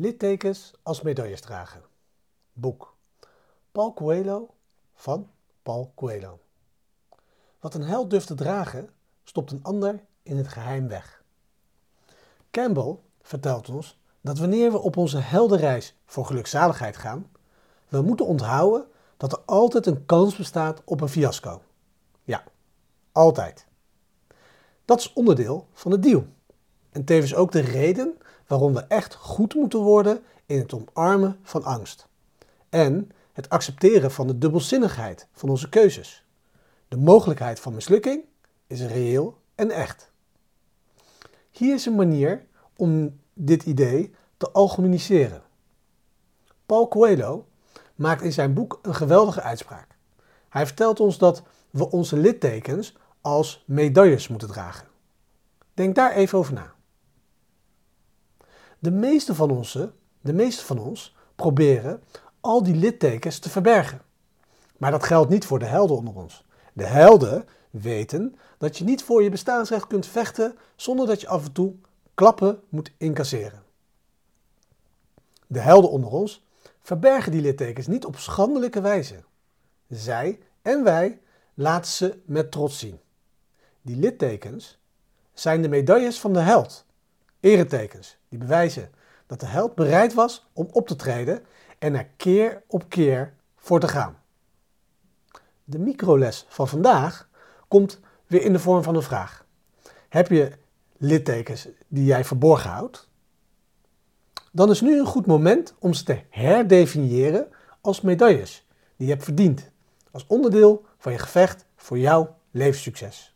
Littekens als medailles dragen. Boek. Paul Coelho van Paul Coelho. Wat een held durft te dragen, stopt een ander in het geheim weg. Campbell vertelt ons dat wanneer we op onze heldenreis voor gelukzaligheid gaan, we moeten onthouden dat er altijd een kans bestaat op een fiasco. Ja, altijd. Dat is onderdeel van het deal. En tevens ook de reden waarom we echt goed moeten worden in het omarmen van angst. En het accepteren van de dubbelzinnigheid van onze keuzes. De mogelijkheid van mislukking is reëel en echt. Hier is een manier om dit idee te algemeniseren. Paul Coelho maakt in zijn boek een geweldige uitspraak. Hij vertelt ons dat we onze littekens als medailles moeten dragen. Denk daar even over na. De meeste van, onze, de meeste van ons proberen al die littekens te verbergen. Maar dat geldt niet voor de helden onder ons. De helden weten dat je niet voor je bestaansrecht kunt vechten zonder dat je af en toe klappen moet incasseren. De helden onder ons verbergen die littekens niet op schandelijke wijze. Zij en wij laten ze met trots zien. Die littekens zijn de medailles van de held. Eretekens die bewijzen dat de held bereid was om op te treden en er keer op keer voor te gaan. De microles van vandaag komt weer in de vorm van een vraag. Heb je littekens die jij verborgen houdt? Dan is nu een goed moment om ze te herdefiniëren als medailles die je hebt verdiend. Als onderdeel van je gevecht voor jouw levenssucces.